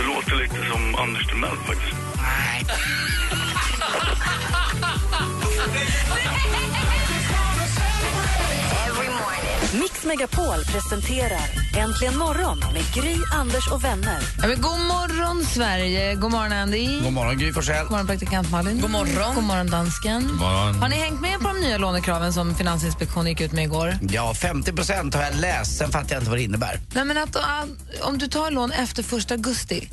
Det låter lite som Anders Timell faktiskt. Nej. Mix Megapol presenterar Äntligen morgon med Gry, Anders och vänner. Ja, men god morgon, Sverige! God morgon, Andy. God morgon, Gry Forssell. God morgon, praktikant Malin. God morgon, God morgon dansken. Har ni hängt med på de nya lånekraven som Finansinspektionen gick ut med igår? Ja, 50 procent har jag läst. Sen fattar jag inte vad det innebär. Nej, men att, äh, om du tar lån efter 1 augusti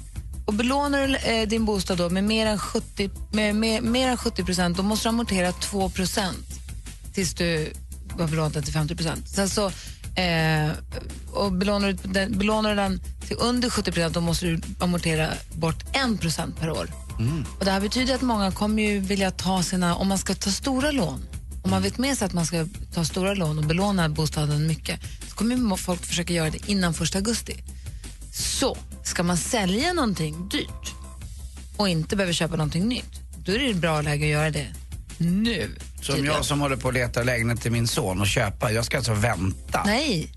och belånar eh, din bostad då med mer än 70, med, med, mer än 70 procent, då måste du amortera 2 procent tills du har belånat den till 50 procent. Sen så, eh, och belånar du, den, belånar du den till under 70 procent, då måste du amortera bort 1 procent per år. Och det här betyder att många kommer ju vilja ta sina, om man ska ta stora lån, om man vet med sig att man ska ta stora lån och belåna bostaden mycket, så kommer folk försöka göra det innan 1 augusti. Så ska man sälja någonting dyrt och inte behöver köpa någonting nytt, då är det ett bra läge att göra det nu. Som tydligen. jag som håller på att leta lägenhet till min son och köpa. Jag ska alltså vänta. Nej,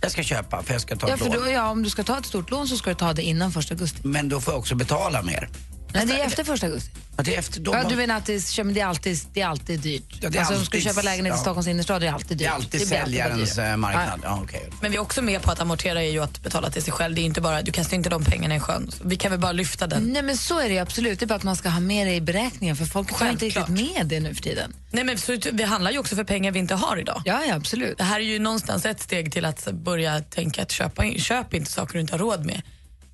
Jag ska köpa för jag ska ta ja, ett för lån. då, ja, om du ska ta ett stort lån så ska du ta det innan 1 augusti. Men då får jag också betala mer. Nej, det är efter 1 augusti. Ja, det är efter då Ja, du menar att det, är- men det, är alltid, det är alltid dyrt? Ja, det är alltså, om du ska alltid- köpa lägenhet i ja. Stockholms innerstad, det är alltid dyrt. det är alltid bara säljarens dyrare. eh, marknad. Ja, okej. Men vi är också med på att amortera är ju att betala till sig själv. Det är inte bara, du kastar inte de pengarna i sjön. Vi kan väl bara lyfta den. Nej men så är det ju absolut, det är bara att man ska ha med det i beräkningen för folk har inte riktigt med det nu för tiden. Nej, men så, vi handlar ju också för pengar vi inte har idag. Ja, ja absolut. Det här är ju någonstans ett steg till att börja tänka att köpa, köp inte saker du inte har råd med.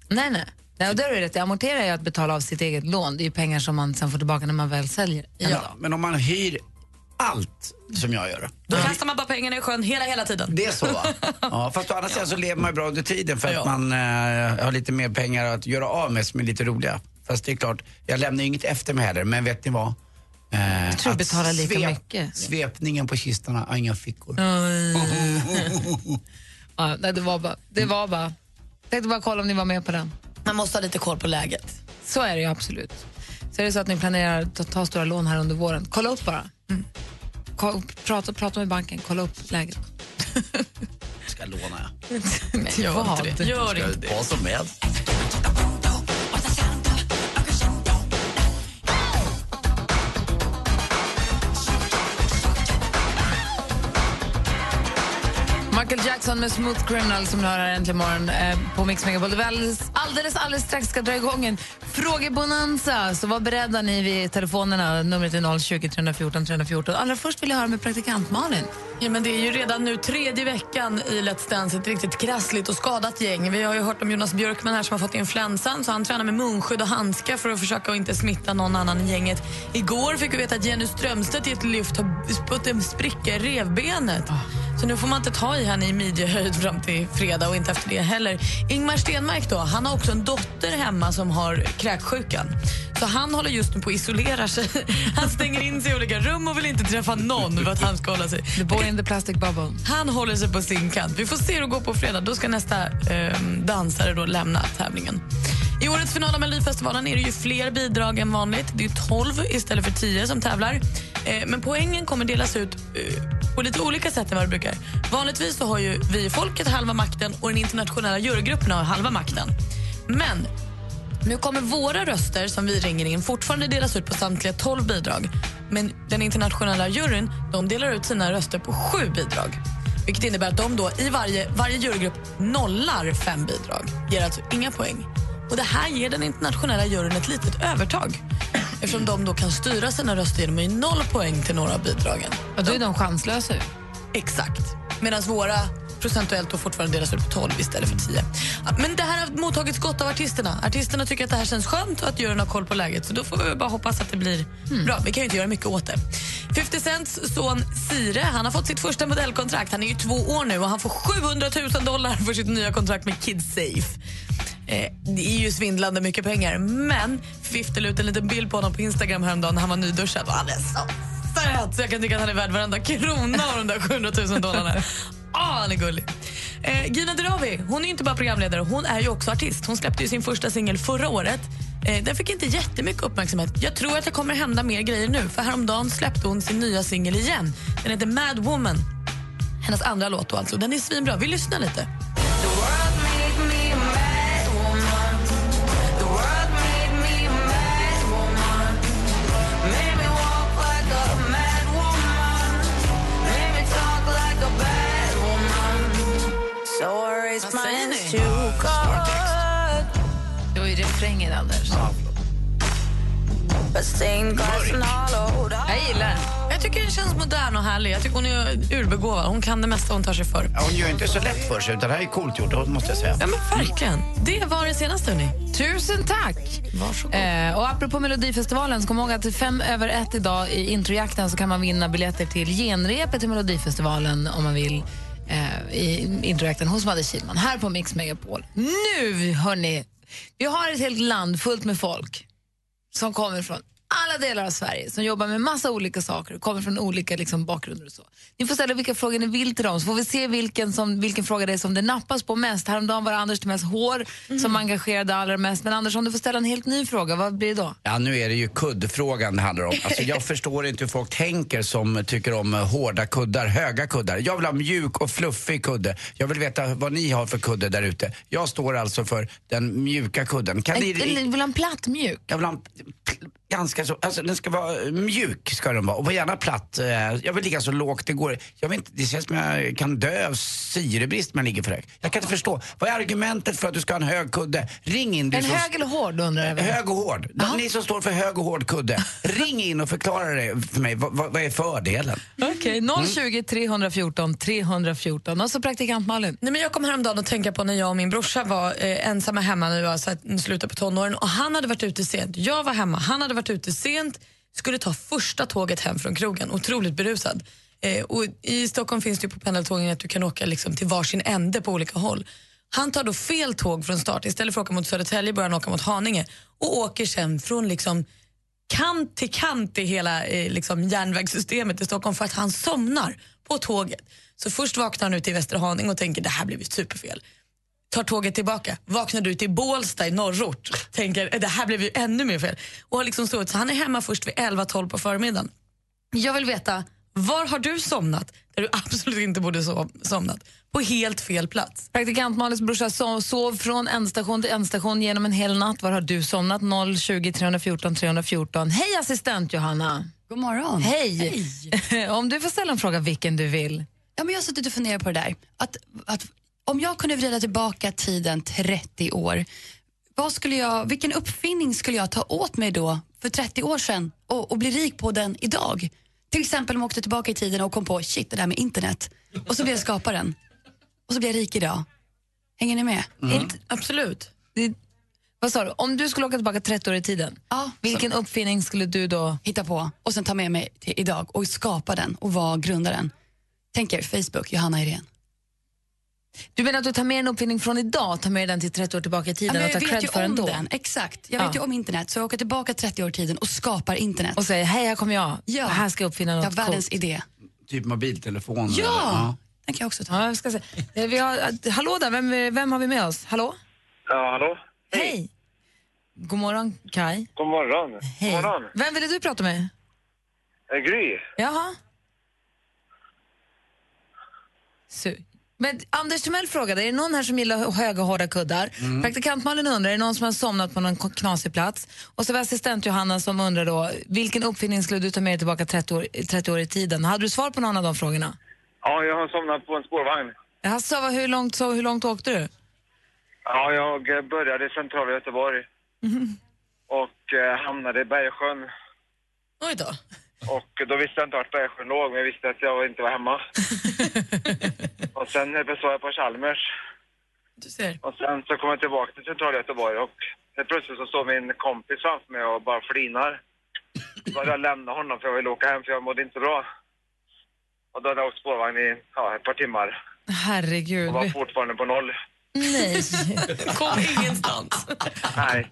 Nej, nej. Nej och där är det rätt, amortera är att betala av sitt eget lån. Det är ju pengar som man sen får tillbaka när man väl säljer. Ja, dag. men om man hyr allt som jag gör. Då kastar man bara pengarna i sjön hela, hela tiden. Det är så va? Ja, fast å andra sidan så lever man ju bra under tiden för att Ja. man eh, har lite mer pengar att göra av med som är lite roliga. Fast det är klart, jag lämnar inget efter mig heller. Men vet ni vad? Eh, jag tror du betalar lika mycket. Svepningen på kistorna har inga fickor. Ja, det var bara, det var bara. Jag tänkte bara kolla om ni var med på den. Man måste ha lite koll på läget. Så är det ju absolut. Så är det så att ni planerar att ta, stora lån här under våren, kolla upp bara. Ko- Prata, prata med banken, kolla upp läget. Ska låna Men gör inte det. Gör inte det. Vad som helst. Michael Jackson med Smooth Criminal som ni hör här äntligen morgon eh, på Mix Megapol. Det alldeles, alldeles, alldeles strax ska dra igång en frågebonanza. Så var beredda ni vid telefonerna. Numret är 020 314 314. Allra först vill jag höra med praktikant Malin. Ja, men det är ju redan nu tredje veckan i Let's Dance ett riktigt krassligt och skadat gäng. Vi har ju hört om Jonas Björkman här som har fått influensan så han tränar med munskydd och handskar för att försöka att inte smitta någon annan i gänget. Igår fick vi veta att Jenny Strömstedt i ett lyft har spött en spricka i revbenet. Så nu får man inte ta i henne i midjehöjd fram till fredag och inte efter det heller. Ingmar Stenmark då, han har också en dotter hemma som har kräksjukan. Så han håller just nu på att isolera sig. Han stänger in sig i olika rum och vill inte träffa någon för att han ska hålla sig. The boy in the plastic bubble. Han håller sig på sin kant. Vi får se hur det går på fredag. Då ska nästa eh, dansare då lämna tävlingen. I årets final av Melodifestivalen är det ju fler bidrag än vanligt. Det är ju 12 istället för 10 som tävlar. Eh, men poängen kommer delas ut eh, på lite olika sätt än vad det brukar. Vanligtvis så har ju vi i folket halva makten och den internationella jurygruppen har halva makten. Men nu kommer våra röster som vi ringer in fortfarande delas ut på samtliga 12 bidrag. Men den internationella juryn de delar ut sina röster på sju bidrag. Vilket innebär att de då i varje, varje jurygrupp nollar fem bidrag. Ger alltså inga poäng. Och Det här ger den internationella juryn ett litet övertag. Eftersom de då kan styra sina röster genom att ge noll poäng till några av bidragen. Och då är de chanslösa. Exakt. Medan våra procentuellt då fortfarande delas ut på 12 istället för 10. Ja, Men det här har mottagits gott av artisterna. Artisterna tycker att det här känns skönt och att juryn har koll på läget. Så då får vi bara hoppas att det blir bra. Vi kan ju inte göra mycket åt det. 50 Cents son Sire han har fått sitt första modellkontrakt. Han är ju två år nu och han får 700 000 dollar för sitt nya kontrakt med Kid Safe. Eh, det är ju svindlande mycket pengar, men fiffade ut en liten bild på honom på Instagram häromdagen när han var nyduschad och han är så söt så jag kan tycka att han är värd varenda krona av de där 700 000 dollarna. Ah, han är gullig. Eh, Gina Dirawi hon är inte bara programledare, hon är ju också artist. Hon släppte ju sin första singel förra året. Eh, den fick inte jättemycket uppmärksamhet. Jag tror att det kommer hända mer grejer nu. För Häromdagen släppte hon sin nya singel igen. Den heter Mad Woman. Hennes andra låt då alltså. Den är svinbra. Vi lyssnar lite. Vad säger ni? Det var ju refrängen, Anders. Jag gillar den. Jag tycker den känns modern och härlig. Jag tycker hon är urbegåvad. Hon kan det mesta hon tar sig för. Ja, hon gör inte så lätt för sig, utan det här är coolt gjort, måste jag säga. Ja, men verkligen. Det var det senaste, hörni. Tusen tack! Varsågod. Eh, och apropå Melodifestivalen, så kom ihåg att till fem över ett idag i introjakten så kan man vinna biljetter till genrepet till Melodifestivalen om man vill eh, i introjakten hos Madde Kilman, här på Mix Megapol. Nu, hörni, vi har ett helt land fullt med folk som kommer från alla delar av Sverige, som jobbar med massa olika saker och kommer från olika liksom, bakgrunder och så. Ni får ställa vilka frågor ni vill till dem, så får vi se vilken, som, vilken fråga det är som det nappas på mest. Häromdagen var det Anders Timells hår som engagerade allra mest. Men Anders, om du får ställa en helt ny fråga, vad blir det då? Ja, nu är det ju kuddfrågan det handlar om. Alltså, jag förstår inte hur folk tänker som tycker om eh, hårda kuddar, höga kuddar. Jag vill ha mjuk och fluffig kudde. Jag vill veta vad ni har för kudde där ute. Jag står alltså för den mjuka kudden. Kan ni, Eller vill ha en platt mjuk? jag vill ha en ganska så, alltså den ska vara mjuk ska den vara och gärna platt. Eh, Jag vill ligga så lågt det går. Jag vet inte, det känns som jag kan dö av syrebrist om jag ligger för högt. Jag kan inte förstå. Vad är argumentet för att du ska ha en hög kudde? Ring in du En som- hög eller hård undrar jag. Hög och hård. Ni som står för hög och hård kudde, ring in och förklara det för mig. Vad, vad är fördelen? Okej, 020 314 314. Och så praktikant Malin. Nej, men jag kom häromdagen att tänka på när jag och min brorsa var eh, ensamma hemma när vi var så här, slutet på tonåren och han hade varit ute sent. Jag var hemma, han hade varit ute sent, skulle ta första tåget hem från krogen, otroligt berusad. Eh, och I Stockholm finns det ju på pendeltågen att du kan åka liksom till varsin ände på olika håll. Han tar då fel tåg från start. Istället för att åka mot Södertälje börjar han åka mot Haninge och åker sen från liksom kant till kant i hela eh, liksom järnvägssystemet i Stockholm för att han somnar på tåget. Så först vaknar han ute i Västerhaning och tänker det här blev ju superfel. Tar tåget tillbaka, vaknar ut i Bålsta i norrort, tänker "Eh, det här blev ju ännu mer fel. Och har liksom stått, så han är hemma först vid 11-12 på förmiddagen. Jag vill veta, var har du somnat där du absolut inte borde sov, somnat? På helt fel plats. Praktikant Malins brorsa so- sov från ändestation till ändestation genom en hel natt. Var har du somnat? 020 314 314. Hej assistent Johanna! God morgon. Hej! Om du får ställa en fråga vilken du vill. Ja, men jag har suttit och funderat på det där. Att, att, om jag kunde vrida tillbaka tiden 30 år, vad skulle jag, vilken uppfinning skulle jag ta åt mig då för 30 år sedan och, och bli rik på den idag? Till exempel om jag åkte tillbaka i tiden och kom på shit, det där med internet. Och så blev jag skaparen. Och så blev jag rik idag. Hänger ni med? Inte, Absolut. det, vad sa du? Om du skulle åka tillbaka 30 år i tiden, Ja, vilken uppfinning skulle du då... hitta på och sen ta med mig till idag och skapa den och vara grundaren. Tänk er Facebook, Johanna Irene. Du menar att du tar med en uppfinning från idag, tar med den till 30 år tillbaka i Ja, tiden men och jag tar cred för den då? den, exakt. Jag Ja. vet ju om internet så jag åker tillbaka 30 år i tiden och skapar internet. Och säger, hej här kommer jag, Ja. här ska jag uppfinna något har världens coolt. idé. Typ mobiltelefon? Ja! eller? Den kan jag också ta. Ja, jag ska se. Eh, Vi har, eh, hallå där, vem, vem har vi med oss? Hallå? Ja, hallå? Hej! God morgon, Kai. God morgon. Hej. God morgon. Vem ville du prata med? Eh, Gry. Jaha. Så. Men Anders Timell frågade, är det någon här som gillar höga hårda kuddar? Mm. Praktikant Malin undrar, är det någon som har somnat på någon knasig plats? Och så var assistent Johanna som undrar då, vilken uppfinning skulle du ta med dig tillbaka 30 år, 30 år i tiden? Hade du svar på någon av de frågorna? Ja, jag har somnat på en spårvagn. Jaså, hur långt, så, hur långt åkte du? Ja, jag började i centrala Göteborg. Och eh, hamnade i Bergsjön. Oj då. Och då visste jag inte vart Bergsjön låg, men jag visste att jag inte var hemma. och sen var jag på Chalmers. Du ser. Och sen så kom jag tillbaka till centrala Göteborg och helt plötsligt så står min kompis framför mig och bara flinar. Då hade jag lämnat honom för jag ville åka hem för jag mådde inte bra. Och då hade jag åkt spårvagn i ja, ett par timmar Herregud. och var fortfarande på noll. Nej. Kom ingenstans. Nej.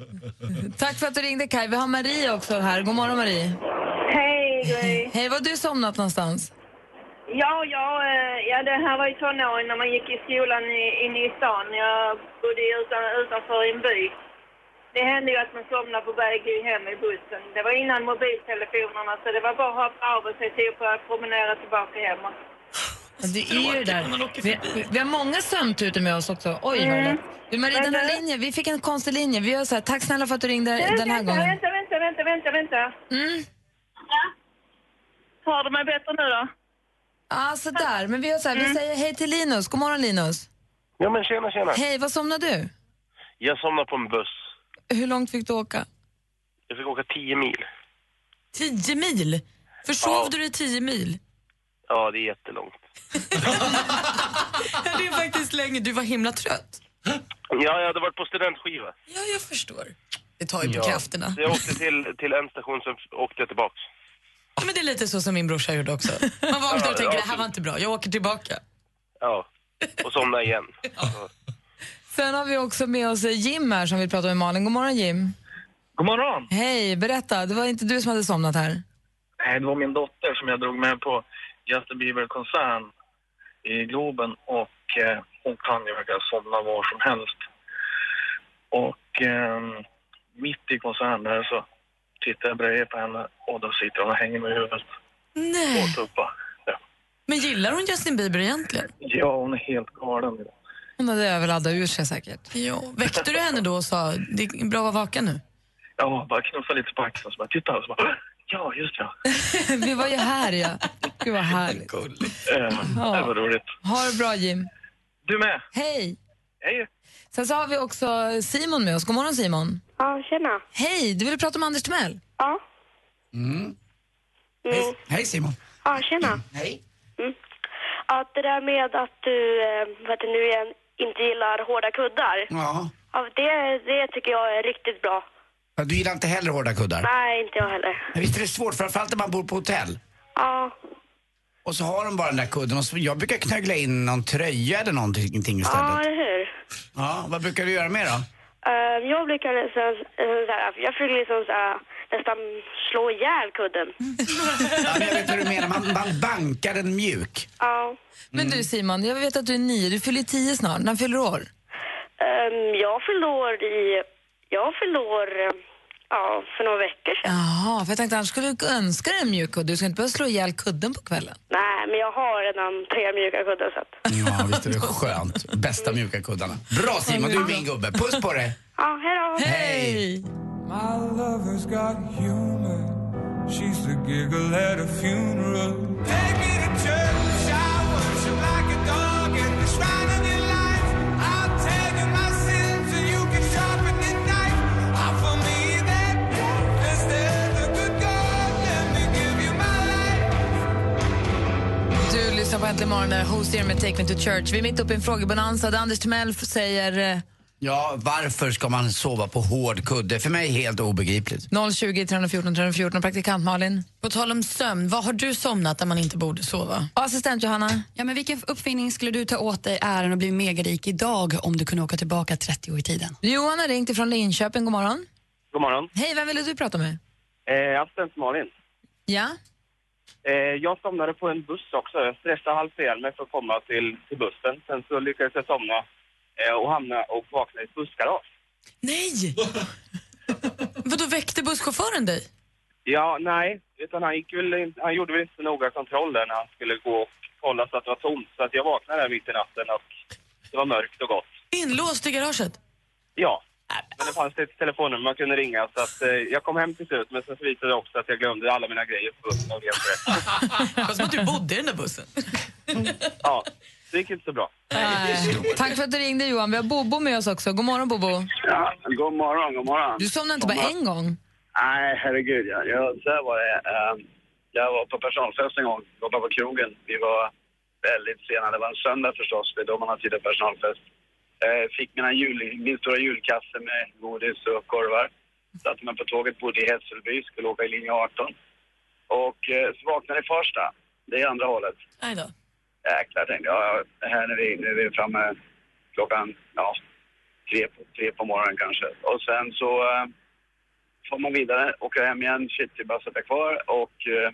Tack för att du ringde Kai. Vi har Marie också här. God morgon Marie. Hej. Hej, var du somnat någonstans? Ja, ja, eh, ja, det här var ju tonåring när man gick i skolan i- inne i stan. Jag bodde utan, utanför i en by. Det hände ju att man somnade på väg hem i bussen. Det var innan mobiltelefonerna så det var bara att hoppa av och se till på att promenera tillbaka hem. Ja, Det är ju det där. Vi, vi har många sömntutor med oss också. Oj, det lät. Du Marie, den här linjen, vi fick en konstig linje. Vi gör så här, tack snälla för att du ringde den här vänta, gången. vänta, vänta, vänta, vänta, vänta. Mm. Hör du mig bättre nu då? Ja, så där. Men vi gör så här, vi säger hej till Linus. God morgon Linus. Ja men tjena tjena. Hej, vad somnade du? Jag somnade på en buss. Hur långt fick du åka? Jag fick åka 10 mil. Tio mil? Försov Ja. du dig tio mil? Ja, det är jättelångt. Det är faktiskt länge. Du var himla trött. Ja, jag hade varit på studentskiva. Ja, jag förstår. Det tar ju på Ja. krafterna. Så jag åkte till, till en station, sen åkte jag tillbaks. Ja, men det är lite så som min brorsa gjorde också. Man vaknar och tänker ja. det här var inte bra, jag åker tillbaka. Ja, och somnade igen. Så. Sen har vi också med oss Jim här som vill prata med Malin. God morgon Jim. God morgon. Hej, berätta. Det var inte du som hade somnat här. Nej, det var min dotter som jag drog med på Justin Bieber-konsert i Globen och eh, hon kan ju verkligen somna var som helst. Och eh, mitt i konserten där så tittar jag bredvid på henne och då sitter hon och hänger med huvudet Nej. Ja. Men gillar hon Justin Bieber egentligen? ja, hon är helt galen. Hon hade överladdat ur sig säkert. Ja. Väckte du henne då och sa det är bra att vara vaken nu? Ja, bara knuffa lite på axeln så bara titta och så bara ja, just ja. vi var ju här ja. Gud vad härligt. Eh, Ja. Det var roligt. Ha det bra Jim. Du med. Hej. Hej. Sen så har vi också Simon med oss. God morgon Simon. Ja, tjena. Hej, du ville prata med Anders Timell? Ja. Mm. Hej, hej Simon. Ja, tjena. Hej. Mm. Ja, det där med att du eh, vad det nu igen, inte gillar hårda kuddar. Ja. Ja, det, det tycker jag är riktigt bra. Ja, Du gillar inte heller hårda kuddar? Nej, inte jag heller. Men visst är det svårt, framförallt när man bor på hotell. Ja, Och så har de bara den där kudden och så, jag brukar knögla in någon tröja eller någonting ja istället. eller hur? Ja, vad brukar du göra mer då? Eh, jag brukar nästan, eh, så här, jag försöker liksom så här, nästan slå ihjäl kudden. Ja, men jag vet vad du menar, man, man bankar den mjuk. Ja. Men du Simon, jag vet att du är nio. Du fyller tio snart. När fyller du år? Ehm, jag förlor i, jag förlor, eh, ja, för några veckor sedan. Jaha, för jag tänkte annars skulle du önska dig en mjuk kudde. Du ska inte behöva slå ihjäl kudden på kvällen. Nej, men jag har redan tre mjuka kuddar så att. Ja, visst är det skönt. Bästa mjuka kuddarna. Bra Simon, du är min gubbe. Puss på dig. Ja, hej då. Hej! My lover's got humor. She's the giggle at a funeral. Take me to church, lyssnar på Äntligen morgon där Hosier med Take Me To Church. Vi är mitt uppe i en frågebonanza där Anders Timell säger eh, Ja, varför ska man sova på hård kudde? För mig helt obegripligt. 020 314 314 praktikant Malin. På tal om sömn, vad har du somnat där man inte borde sova? Och assistent Johanna. Ja, men vilken uppfinning skulle du ta åt dig äran att bli megarik idag om du kunde åka tillbaka 30 år i tiden? Johan har ringt ifrån Linköping. God morgon. God morgon. Hej, vem ville du prata med? Eh, assistent Malin. Ja? Eh, jag somnade på en buss också. Jag stressade halvt ihjäl mig för att komma till, till bussen. Sen så lyckades jag somna eh, och hamna och vakna i ett bussgarage. Nej! Vadå, väckte busschauffören dig? Ja, nej. Utan han, gick väl, han gjorde väl inte så noga kontroll där när han skulle gå och kolla så att det var tomt. Så att jag vaknade där mitt i natten och det var mörkt och gott. Inlåst i garaget? Ja. Men det fanns ett telefonnummer man kunde ringa så att eh, jag kom hem till slut men sen så visade det också att jag glömde alla mina grejer på bussen och helt rätt. Det var som att du bodde i den där bussen. Ja, det gick inte så bra. Nej. Tack för att du ringde Johan. Vi har Bobo med oss också. God morgon Bobo. Ja, god morgon, god morgon. Du somnade inte bara en gång. Nej, herregud. Ja. Jag, så här var det. eh, jag var på personalfest en gång, jobbade på krogen. Vi var väldigt sena. Det var en söndag förstås, det är då man har tid till personalfest. Eh, fick mina jul, min stora julkasse med godis och korvar. Satte mig på tåget, bodde i Hässelby, skulle åka i linje 18. Och eh, så vaknade i Farsta. Det är andra hållet. Nej då. Jäklar, tänkte jag. Ja, här är vi, nu är vi framme klockan, ja, tre, på- tre på morgonen kanske. Och sen så eh, får man vidare, åker hem igen, shit, det är bara att sitta kvar och eh,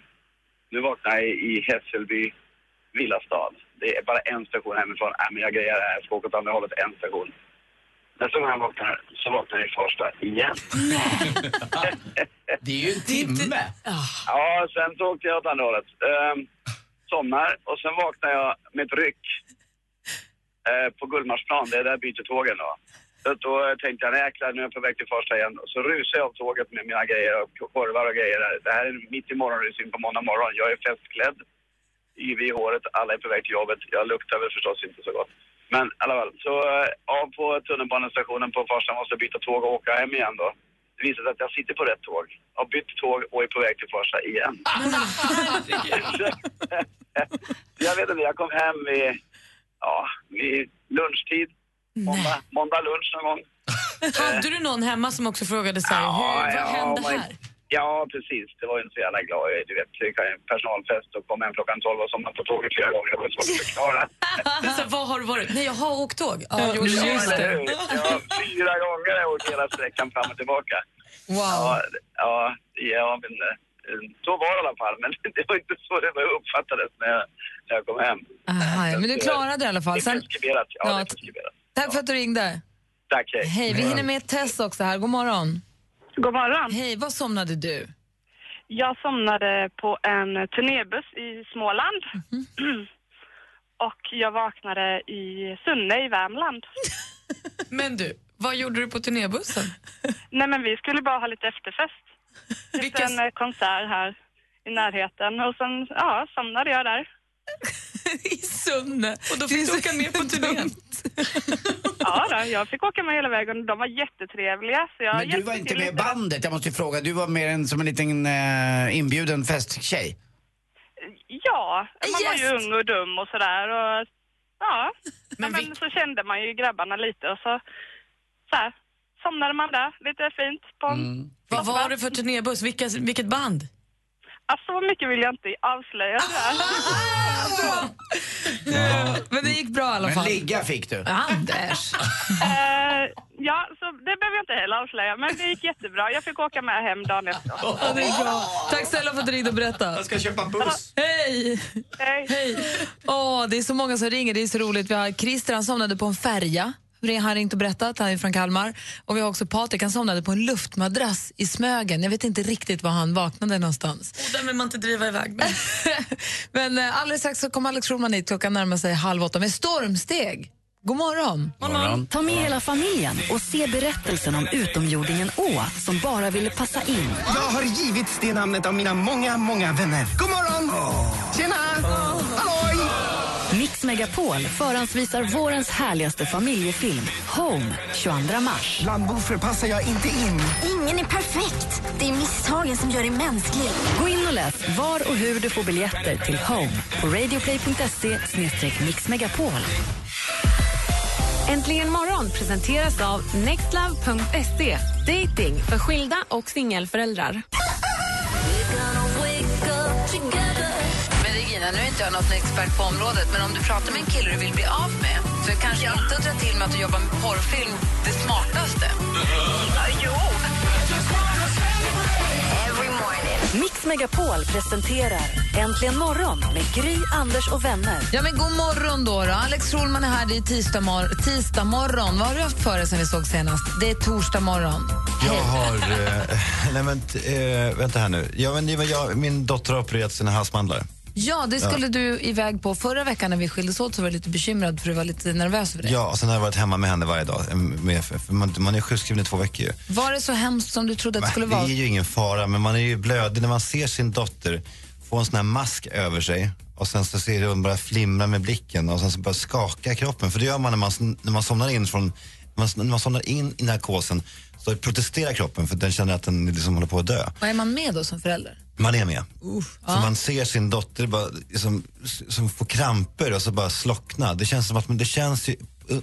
nu vaknar jag i Hässelby villastad. Det är bara en station hemifrån. Nej, men jag grejar det här, jag ska åka åt andra hållet, en station. Nästa gång jag vaknar så vaknar jag i Farsta igen. Det är ju en timme. Ja, sen så åkte jag åt andra hållet. Ehm, somnar och sen vaknar jag med ett ryck eh, på Gullmarsplan. Det är där jag byter tågen då. Så då tänkte jag, jäklar, nu är jag på väg till Farsta igen. Och så rusar jag av tåget med mina grejer och korvar och grejer. där. Det här är mitt i morgonrusning på måndag morgon. Jag är festklädd, yvig i håret, alla är på väg till jobbet. Jag luktar väl förstås inte så gott. Men i alla fall, så eh, av på tunnelbanestationen på Farsta måste jag byta tåg och åka hem igen då. Det visar sig att jag sitter på rätt tåg, har bytt tåg och är på väg till Farsta igen. jag vet inte, jag kom hem vid, ja, vid lunchtid. Måndag, måndag lunch någon gång. Hade du någon hemma som också frågade sig, hur, vad ja, hände man- här? Ja, precis. Det var ju inte så jävla glad. Jag- Du vet, en personalfest och kom hem klockan 12 och somnade på tåget flera gånger. Det var svårt att förklara. Så, vad har du varit? Nej, jag har åkt tåg. Ja, Ja, jo, just det. Ja, fyra gånger har jag åkt hela sträckan fram och tillbaka. Wow. Ja, ja, ja men eh, så var det i alla fall. Men det var inte så det uppfattades när jag, när jag kom hem. Aha, ja, men du klarade det i alla fall. Det är preskriberat. Ja, Ja, det är preskriberat. tack för att du ringde. Tack, hej. Hej, vi hinner med Tess också här. God morgon. God morgon. Hej, vad somnade du? Jag somnade på en turnébuss i Småland. Och jag vaknade i Sunne i Värmland. Men du, vad gjorde du på turnébussen? Nej men vi skulle bara ha lite efterfest. Till en eh, konsert här i närheten. Och sen, ja, somnade jag där. I Sunne. Och då fick du åka med på turnén? Ja, då, jag fick åka med hela vägen. De var jättetrevliga. Så jag Men du var inte med i lite. bandet, jag måste ju fråga. Du var mer en, som en liten eh, inbjuden festtjej. Ja, man var ju ung och dum och sådär. Och, ja, men, men så kände man ju grabbarna lite och så, så här, somnade man där lite fint på Mm. Vad var det för turnébuss? Vilka, vilket band? Alltså så mycket vill jag inte avslöja tyvärr. Men det gick bra i alla Men fall. ligga fick du. Anders. Eh, ja, så det behöver jag inte heller avslöja, men det gick jättebra. Jag fick åka med hem dagen efter. Ja, det är bra. Tack snälla för att du ringde och berättade. Jag ska köpa buss. Hej! Hej! Åh, det är så många som ringer, det är så roligt. Vi har Christer, han somnade på en färja. Han har ringt och berättat, han är från Kalmar. Och vi har också Patrik, han somnade på en luftmadrass i Smögen. Jag vet inte riktigt var han vaknade någonstans. Och den vill man inte driva iväg med. Men eh, alldeles strax så kommer Alex Schulman hit, klockan närmar sig halv åtta med stormsteg. God morgon. Ta med hela familjen och se berättelsen om utomjordingen Å som bara ville passa in. Jag har givits det namnet av mina många, många vänner. God morgon! Tjena! Halloj! Mix Megapol förhandsvisar vårens härligaste familjefilm Home 22 mars. Bland boffer passar jag inte in. Ingen är perfekt. Det är misstagen som gör dig mänsklig. Gå in och läs var och hur du får biljetter till Home på radioplay.se mixmegapol. Äntligen morgon presenteras av nextlove.se. Dating för skilda och singelföräldrar. Nu är inte jag något expert på området, men om du pratar med en kille du vill bli av med så är kanske inte att dra till med att du jobbar med porrfilm det smartaste. jo. Mix Megapol presenterar Äntligen morgon med Gry, Anders och vänner. Ja, men god morgon då. då. Alex Schulman är här, det är tisdag, mor- tisdag morgon. Vad har du haft för dig sen vi såg senast? Det är torsdag morgon. Jag har... Eh, nej men, eh, vänta här nu. Ja, men, jag, jag, min dotter har opererat sina halsmandlar. Ja, det skulle Ja. du iväg på förra veckan när vi skildes åt så var jag lite bekymrad för du var lite nervös för det. Ja, och sen har jag varit hemma med henne varje dag. Med, för man, man är sjukskriven i två veckor ju. Var det så hemskt som du trodde att det skulle det vara? är ju ingen fara, men man är ju blödig när man ser sin dotter få en sån här mask över sig och sen så ser hon bara flimra med blicken och sen så bara skaka kroppen. För det gör man när man, när man somnar in från, när man, när man somnar in i narkosen så protesterar kroppen för den känner att den liksom håller på att dö. Vad är man med då som förälder? Man är med. Uff, Så man ser sin dotter bara, liksom, som får kramper och så bara slockna. Det känns som att men det känns ju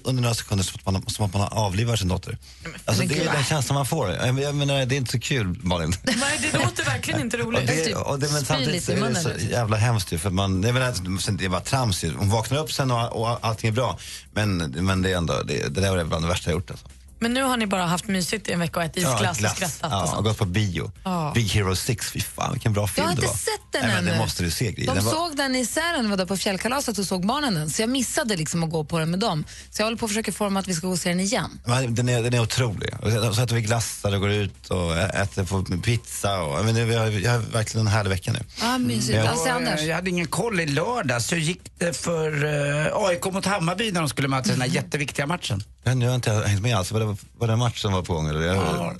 under några sekunder som att man, som att man avlivar sin dotter. Alltså, men det är gud. den känslan man får. Jag, jag menar, det är inte så kul, Malin. Nej, det låter verkligen inte Och roligt. det, och det, men samtidigt är det så jävla hemskt. För man, jag menar, det är bara trams. Hon vaknar upp sen och, och allting är bra. Men, men det är ändå, det, det där var bland det värsta jag gjort. Alltså. Men nu har ni bara haft mysigt i en vecka och ätit isglass och glass. skrattat Ja, och och sånt. gått på bio. Ja. Big Hero 6, fy fan vilken bra film Jag har det inte var. sett den Nej, men ännu. Det måste du se, Gry. De Den var- såg den i Sälen, var där på fjällkalaset och såg barnen den. Så jag missade liksom att gå på den med dem. Så jag håller på att försöka få dem att vi ska gå och se den igen. Men Den är, den är otrolig. Och Så äter vi glassar och går ut och äter på pizza. Och, jag, menar, vi har, jag har verkligen en härlig vecka nu. Ja, mysigt. Ja. Alltså, Anders. Jag hade ingen koll i lördags. Hur gick det för uh, AIK mot Hammarby när de skulle möta den här jätteviktiga matchen? Men jag har inte hängt med alls. Var det, var det en match som var på gång? Eller? Ja.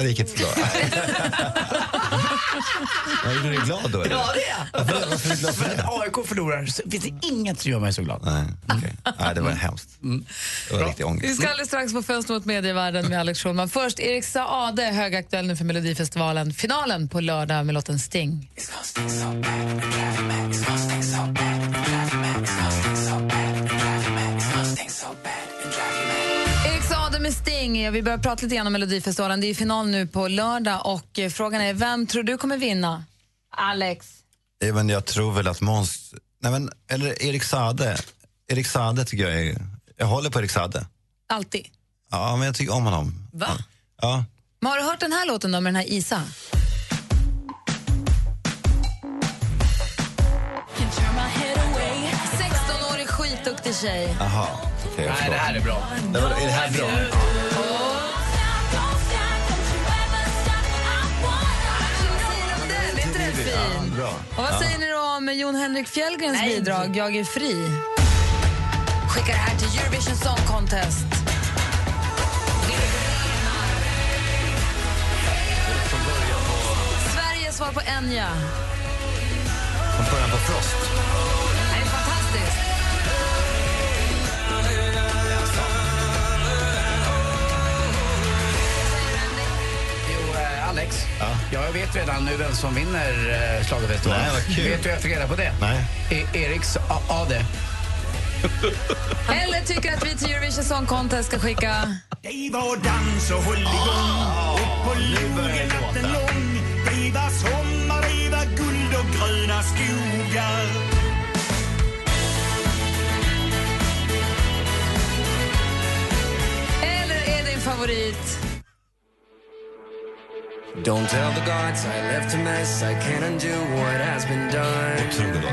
det gick inte så bra. Jag gjorde dig glad då? Eller? Ja, det är jag. Varför, varför är du glad för det? För AIK förlorar så finns det inget som gör mig så glad. Nej, okej. Nej, det var hemskt. Det var riktig Vi ångest. ska alldeles strax på Fönster mot medievärlden med Alex Schulman. Först Erik Saade, högaktuell nu för Melodifestivalen. Finalen på lördag med låten Sting. Med Sting. Vi börjar prata lite grann om Melodifestivalen. Det är final nu på lördag och eh, frågan är vem tror du kommer vinna? Alex? Men jag tror väl att Måns... Nej, men, eller Erik Sade. Erik Sade tycker jag är... Jag håller på Erik Sade. Alltid. Ja, men jag tycker om honom. Va? Ja. Men har du hört den här låten då med den här Isa? Tjej. Jaha, jag Nej, det här är bra. Det var, är det här bra? Fin? Bra. Och vad Ja. säger ni då om Jon Henrik Fjällgrens bidrag Jag är fri? Skickar det här till Eurovision Song Contest. Sverige svar på Enya. Från början på Frost. Eh, Alex. Ja. jag vet redan nu vem som vinner uh, schlagerfestivalen. Nej, vad kul. Vet du hur jag fick reda på det? Nej. E- Eriks A- Ade. Eller tycker att vi till Eurovision Song Contest ska skicka... Det var dans och håll igång Upp på logen natten lång Det var sommar, det var guld och gröna skogar Eller är din favorit? Don't tell the gods I left a mess. I can't undo what has been done. Otrolig låt.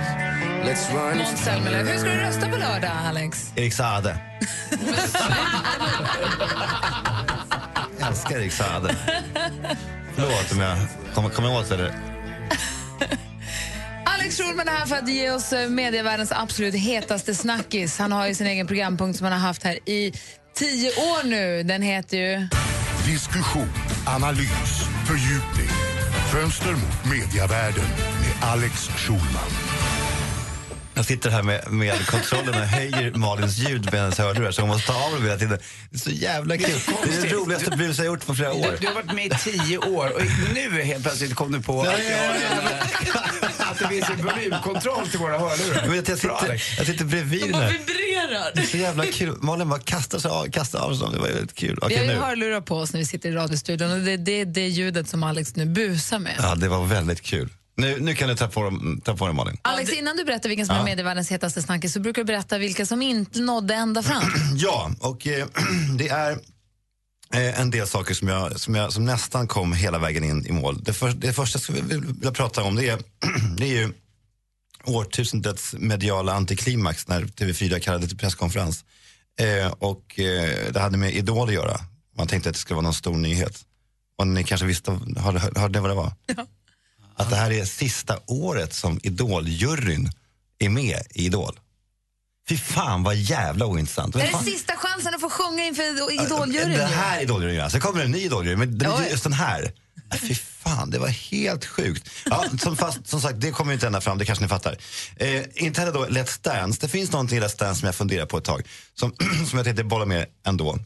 Let's run. Måns Zelmerlöw. Hur ska du rösta på lördag, Alex? Erik Saade. Jag älskar Erik Saade. Förlåt om jag kommer kom åt det. Alex Schulman är här för att ge oss eh, medievärldens absolut hetaste snackis. Han har ju sin egen programpunkt som han har haft här i tio år nu. Den heter ju... Diskussion, analys, fördjupning. Fönster mot mediavärlden med Alex Schulman. Jag sitter här med, med kontrollen och höjer Malins ljud med hennes hörlurar så hon måste ta av dem hela tiden. Det är så jävla kul. Det är det roligaste brus jag gjort på flera år. Du, du har varit med i tio år och nu helt plötsligt kom du på att, vi har att det finns en volymkontroll till våra hörlurar. Jag, jag, sitter, Alex. jag sitter bredvid De bara här. vibrerar. Det är så jävla kul. Malin bara kastar, sig av, kastar av sig. Det var väldigt kul. Vi Okej, har ju hörlurar på oss när vi sitter i radiostudion och det är det, det ljudet som Alex nu busar med. Ja, det var väldigt kul. Nu, nu kan du ta på dem, ta på dem Malin. Alex, innan du berättar vilken som Ja. är medievärldens hetaste snackis så brukar du berätta vilka som inte nådde ända fram. Ja, och eh, det är en del saker som, jag, som, jag, som nästan kom hela vägen in i mål. Det, för, det första som jag vill, prata om det är, det är ju årtusendets mediala antiklimax när TV4 kallade till presskonferens. Eh, och eh, det hade med Idol att göra. Man tänkte att det skulle vara någon stor nyhet. Och ni kanske visste, hörde, hörde ni vad det var? Att det här är sista året som Idol-juryn är med i Idol. Fy fan vad jävla ointressant. är det sista chansen att få sjunga inför Idoljuryn? det här idoljuryn, ja. Sen kommer en ny idoljury, men den, ja. just den här. Fy fan, det var helt sjukt. Ja, som, fast, som sagt, det kommer inte ända fram, det kanske ni fattar. Eh, inte heller då Let's Dance. Det finns någonting i Let's Dance som jag funderar på ett tag, som, som jag tänkte bolla med ändå.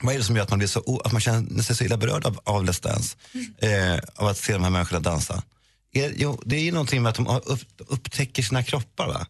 Vad är det som gör att man, blir så, att man känner sig så illa berörd av, av Let's Dance? Eh, av att se de här människorna dansa? Är, jo, det är ju någonting med att de upp, upptäcker sina kroppar. Va?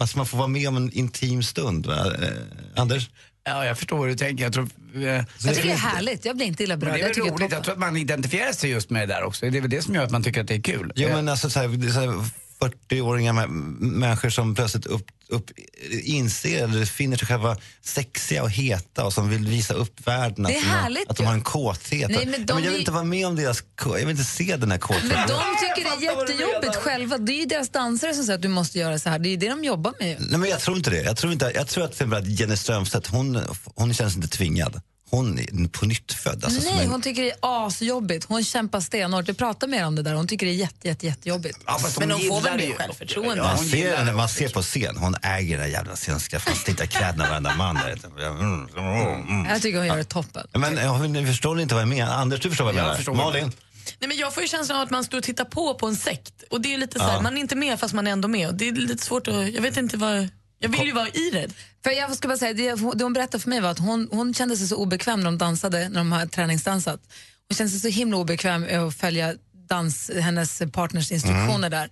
Alltså man får vara med om en intim stund. Va? Eh, Anders? Ja, jag förstår vad du tänker. Jag, tror, eh, Jag tycker det är härligt. Jag blir inte illa berörd. det är Jag väl roligt. Jag tror att man identifierar sig just med det där också. Det är väl det som gör att man tycker att det är kul. Jo, men alltså, här, så här, 40-åriga mä- människor som plötsligt upp, upp, inser eller finner sig själva sexiga och heta och som vill visa upp världen Det är att, de har, härligt att de har en kåthet. Nej, men de men jag vill inte vara med om deras jag vill inte se den här kåtheten. Men de tycker det är jättejobbigt själva. Det är ju deras dansare som säger att du måste göra så här. Det är det de jobbar med. Nej, men jag tror inte det. Jag tror, inte, jag tror att, att Jenny Strömstedt, hon, hon känns inte tvingad. Hon är på nytt född. Alltså, Nej, en- hon tycker det är asjobbigt. Hon kämpar stenhårt. Jag pratar med om det där. Hon tycker det är jätte, jätte, jättejobbigt. Men hon får väl mer självförtroende? man, ser henne, man ser på scen, hon äger den där jävla scenskaffan, tittar kläderna varenda man där. Mm, mm, mm. Jag tycker hon gör det toppen. Men jag, ni förstår inte vad jag menar? Anders, du förstår vad jag Jag menar? du Malin? Nej, men jag får ju känslan av att man står och tittar på på en sekt. Och det är lite så här, Ja. Man är inte med fast man är ändå med. Och det är lite svårt att... Jag vet inte vad... Jag vill ju vara i det. För jag ska bara säga, det, det hon berättade för mig var att hon, hon kände sig så obekväm när de dansade, när de har träningsdansat. Hon kände sig så himla obekväm med att följa dans, hennes partners instruktioner Mm. där.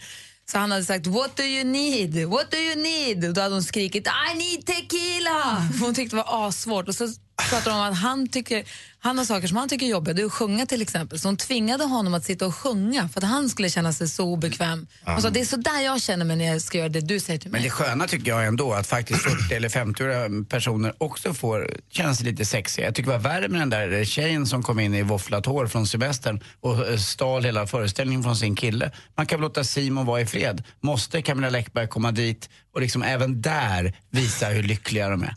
Så han hade sagt “What do you need? What do you need?” och då hade hon skrikit “I need tequila!” Hon tyckte det var assvårt. Och så pratade de om att han, tycker, han har saker som han tycker är jobbiga, det är att sjunga till exempel. Så hon tvingade honom att sitta och sjunga för att han skulle känna sig så obekväm. Hon sa “Det är så där jag känner mig när jag ska göra det du säger till mig”. Men det sköna tycker jag ändå att faktiskt 40 eller 50 personer också får känna sig lite sexiga. Jag tycker det var värre med den där tjejen som kom in i våfflat hår från semestern och eh, stal hela föreställningen från sin kille. Man kan väl låta Simon vara i fred. Måste Camilla Läckberg komma dit och liksom även där visa hur lyckliga de är?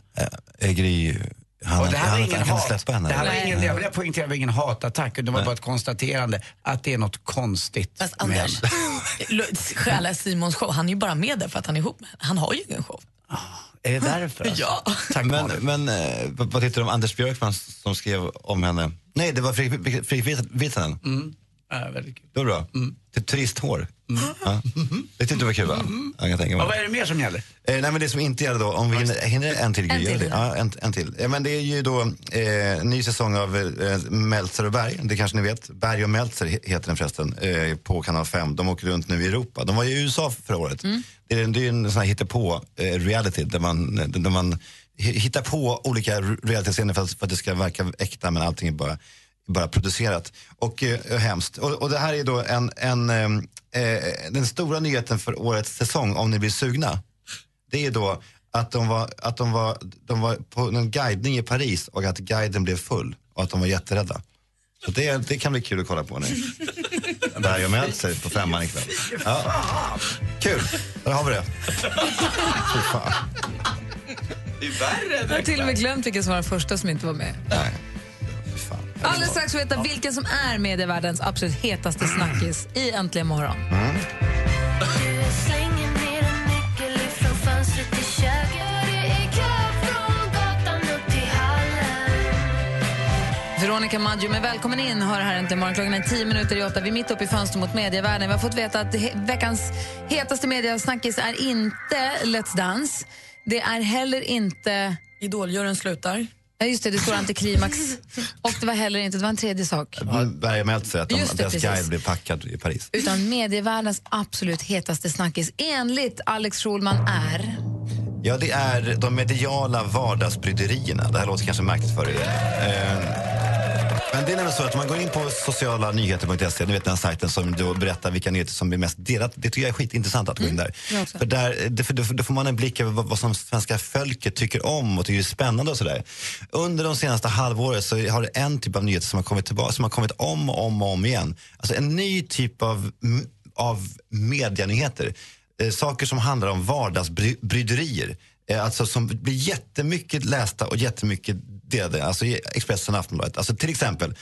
Äh, Gry, han, Och det här var ingen hat. Det här var ingen, jag vill poängtera, det var ingen hatattack, det var bara ett konstaterande att det är något konstigt Fast med Anders, henne. stjäla Simons show. Han är ju bara med där för att han är ihop med. Han har ju ingen show. Är det därför? alltså? Ja. men men eh, vad tyckte du om Anders Björkman som skrev om henne? Nej, det var Fredrik Virtanen. Mm. Ja, väldigt kul. Det var bra. Till turisthår. Ja. Det tyckte du var kul va? Jag kan tänka mig. Vad är det mer som gäller? Eh, nej men det som inte gäller då, om vi hinner, hinner en till En Gry, gör till. det? Ja, en, en till. Eh, men det är ju då eh, ny säsong av eh, Meltzer och Berg, det kanske ni vet. Berg och Meltzer he- heter den förresten, eh, på kanal 5. De åker runt nu i Europa. De var ju i USA förra året. Det är, det är en sån här hittepå eh, reality där man, där man hi- hittar på olika realityscener för att, för att det ska verka äkta men allting är bara bara producerat och eh, hemskt. Och, och det här är då en, en, eh, eh, den stora nyheten för årets säsong, om ni blir sugna. Det är då att de var, att de var, de var på en guidning i Paris och att guiden blev full och att de var jätterädda. Så det, det kan bli kul att kolla på nu. Berg och Meltzer på femman ikväll. Ja. Kul, där har vi det. Fy fan. Det är värre. Jag har till och med glömt vilken som var den första som inte var med. Nej. Alldeles strax får vi veta vilken som är medievärldens absolut hetaste snackis i Äntligen morgon. Veronica Maggio, men välkommen in. Hör här Äntligen morgon. Klockan är tio minuter i åtta. Vi är mitt uppe i fönster mot medievärlden. Vi har fått veta att he- veckans hetaste mediasnackis är inte Let's Dance. Det är heller inte... Idoljuryn slutar. Ja, just det. Det står antiklimax. Och det var heller inte... Det var en tredje sak. Berg och Meltzer, att de, Just det, deras precis. guide blev packad i Paris. Utan medievärldens absolut hetaste snackis enligt Alex Schulman är... Ja, det är de mediala vardagsbryderierna. Det här låter kanske märkligt för er. Eh, Men det är nämligen så att man går in på socialanyheter.se, ni vet den sajten som då berättar vilka nyheter som blir mest delat. Det tycker jag är skitintressant att gå in där. jag också. För där det, för då, då får man en blick över vad, vad som svenska folket tycker om och tycker är spännande och sådär. Under de senaste halvåret så har det en typ av nyheter som har kommit tillbaka, som har kommit om och om och om igen. Alltså en ny typ av, av medianyheter. Eh, saker som handlar om vardagsbryderier. Eh, alltså som blir jättemycket lästa och jättemycket delade. Alltså i Expressen och Aftonbladet. Alltså till exempel,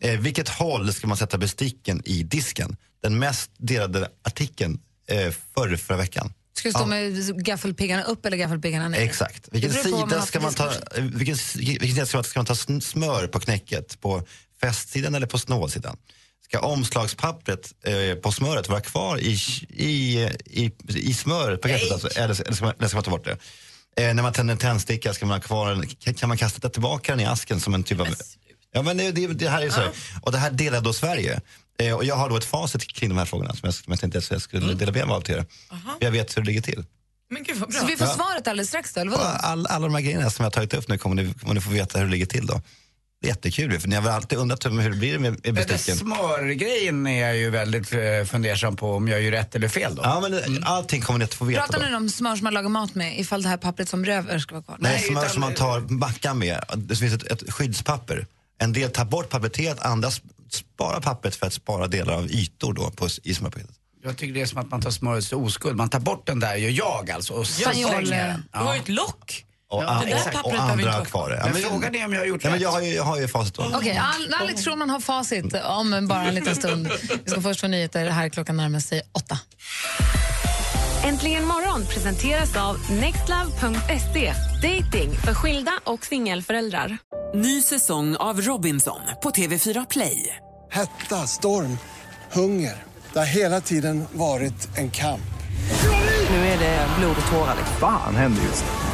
eh, vilket håll ska man sätta besticken i disken? Den mest delade artikeln eh, förr, förra veckan. Ska det stå med gaffelpiggarna upp eller gaffelpiggarna ner? Exakt. Vilken sida ska man ta, vilken, vilken sida ska man, ta smör på knäcket? På festsidan eller på snålsidan? Ska omslagspappret eh, på smöret vara kvar i, i, i, i smörpaketet? Alltså, eller, eller, ska man, eller ska man ta bort det? Eh, när man tänder en tändsticka, ska man ha kvar den, kan, man kasta tillbaka den i asken som en typ av... Ja, men det, det, det här är så. Och det här delar då Sverige. Eh, och jag har då ett facit kring de här frågorna som jag, som jag tänkte att jag skulle dela med mig av till er. För Jag vet hur det ligger till. Men gud vad bra. Så vi får Ja. svaret alldeles strax då, eller vadå? All, alla de här grejerna som jag har tagit upp nu kommer ni, kommer ni få veta hur det ligger till då. Det jättekul för ni har väl alltid undrat hur det blir med, besticken. smörgrejen är jag ju väldigt eh, fundersam på om jag gör rätt eller fel då. Ja, men allting kommer ni att få veta Pratar ni om smör som man lagar mat med ifall det här pappret som röver ska vara kvar? Nej, smör som man tar mackan med. Det finns ett, ett skyddspapper. En del tar bort pappret helt, andra sp- sparar pappret för att spara delar av ytor då på, i smörpaketet. Jag tycker det är som att man tar smörets oskuld. Man tar bort den där, gör jag alltså, och slänger den. Du har ju ett lock. Och, Ja, an- exakt. och, och andra har kvar det. Men frågan är om jag har gjort Nej, men rätt. jag, har ju, jag har ju facit. Okej, Al- Alex Schulman har facit om bara en liten stund. Vi ska först få nyheter här klockan närmar sig åtta. Äntligen morgon presenteras av nextlove.se. Dating för skilda och singelföräldrar. Ny säsong av Robinson på TV4 Play. Hetta, storm, hunger. Det har hela tiden varit en kamp. Nu är det blod och tårar. liksom. Fan händer just nu.